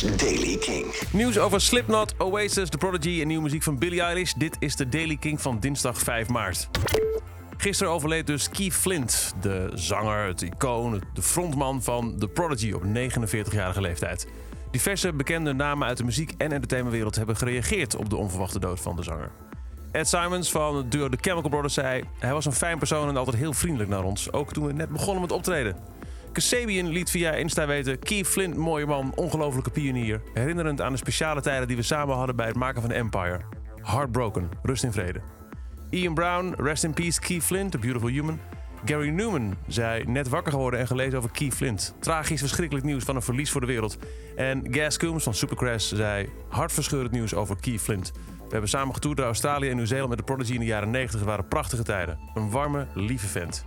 Daily King. Nieuws over Slipknot, Oasis, The Prodigy en nieuwe muziek van Billie Eilish. Dit is de Daily King van dinsdag 5 maart. Gisteren overleed dus Keith Flint, de zanger, het icoon, de frontman van The Prodigy op 49-jarige leeftijd. Diverse bekende namen uit de muziek- en entertainmentwereld hebben gereageerd op de onverwachte dood van de zanger. Ed Simons van het duo The Chemical Brothers zei: Hij was een fijn persoon en altijd heel vriendelijk naar ons, ook toen we net begonnen met optreden. Kasabian liet via Insta weten: Keith Flint, mooie man, ongelofelijke pionier. Herinnerend aan de speciale tijden die we samen hadden bij het maken van Empire. Heartbroken, rust in vrede. Ian Brown, rest in peace, Keith Flint, a beautiful human. Gary Newman zei net wakker geworden en gelezen over Keith Flint. Tragisch, verschrikkelijk nieuws van een verlies voor de wereld. En Gas Coombs van Supercrash zei hartverscheurend nieuws over Keith Flint. We hebben samen getoerd door Australië en Nieuw-Zeeland met de Prodigy in de jaren 90. Het waren prachtige tijden. Een warme, lieve vent.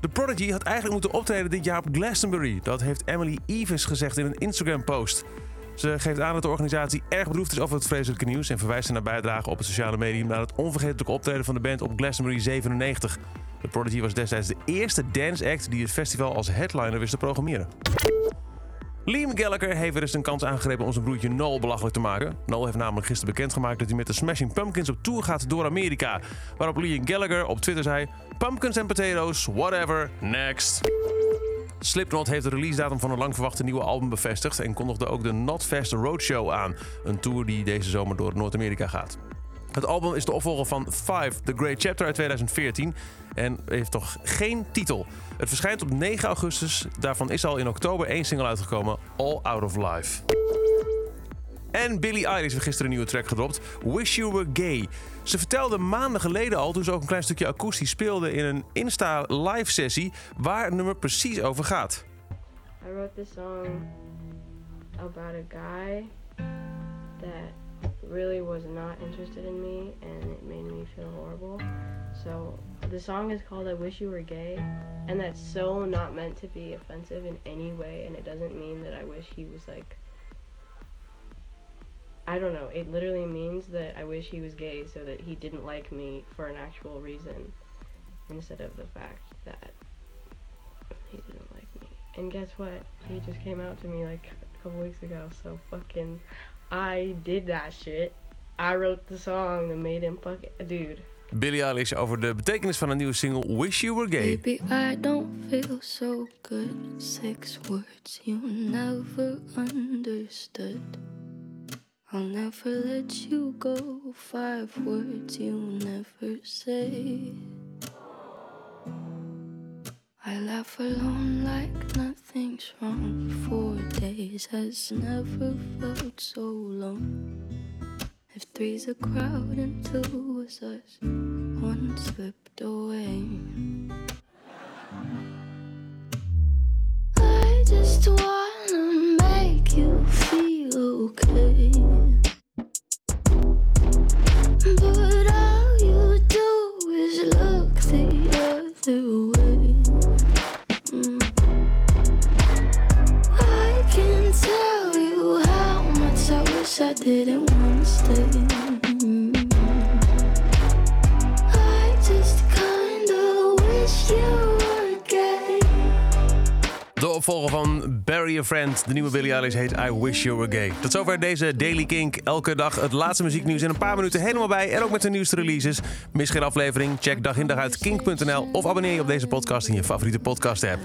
The Prodigy had eigenlijk moeten optreden dit jaar op Glastonbury. Dat heeft Emily Eves gezegd in een Instagram-post. Ze geeft aan dat de organisatie erg bedroefd is over het vreselijke nieuws en verwijst naar bijdrage op het sociale medium naar het onvergetelijke optreden van de band op Glastonbury 97. The Prodigy was destijds de eerste dance act die het festival als headliner wist te programmeren. Liam Gallagher heeft weer eens een kans aangegrepen om zijn broertje Noel belachelijk te maken. Noel heeft namelijk gisteren bekendgemaakt dat hij met de Smashing Pumpkins op tour gaat door Amerika. Waarop Liam Gallagher op Twitter zei: Pumpkins en potatoes, whatever, next. Slipknot heeft de releasedatum van een lang verwachte nieuwe album bevestigd en kondigde ook de Notfest Roadshow aan, een tour die deze zomer door Noord-Amerika gaat. Het album is de opvolger van Five, The Great Chapter uit 2014 en heeft toch geen titel. Het verschijnt op 9 augustus, daarvan is al in oktober één single uitgekomen, All Out of Life. En Billie Eilish heeft gisteren een nieuwe track gedropt, Wish You Were Gay. Ze vertelde maanden geleden al, toen ze ook een klein stukje akoestisch speelde in een Insta live sessie, waar het nummer precies over gaat. I wrote this song about a guy that really was not interested in me and it made me feel horrible. So the song is called I Wish You Were Gay and that's so not meant to be offensive in any way and it doesn't mean that I wish he was like I don't know. It literally means that I wish he was gay so that he didn't like me for an actual reason instead of the fact that he didn't like me. And guess what? He just came out to me like a couple weeks ago. So fucking, I did that shit. I wrote the song and made him fucking dude. Billie Eilish over de betekenis van een nieuwe single Wish You Were Gay. Baby, I don't feel so good. Six words you never understood. I'll never let you go. Five words you never say. I laugh alone like nothing's wrong. Four days has never felt so long. If three's a crowd and two was us, one slipped away. I just wanna didn't De opvolger van Bury a Friend, de nieuwe Billie Eilish, heet I Wish You Were Gay. Tot zover deze Daily Kink. Elke dag het laatste muzieknieuws in een paar minuten helemaal bij. En ook met de nieuwste releases. Mis geen aflevering? Check dag in dag uit kink.nl. Of abonneer je op deze podcast in je favoriete podcast app.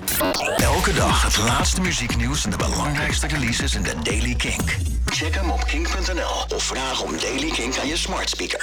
Elke dag het laatste muzieknieuws en de belangrijkste releases in de Daily King. Check hem op kink.nl of vraag om Daily King aan je smart speaker.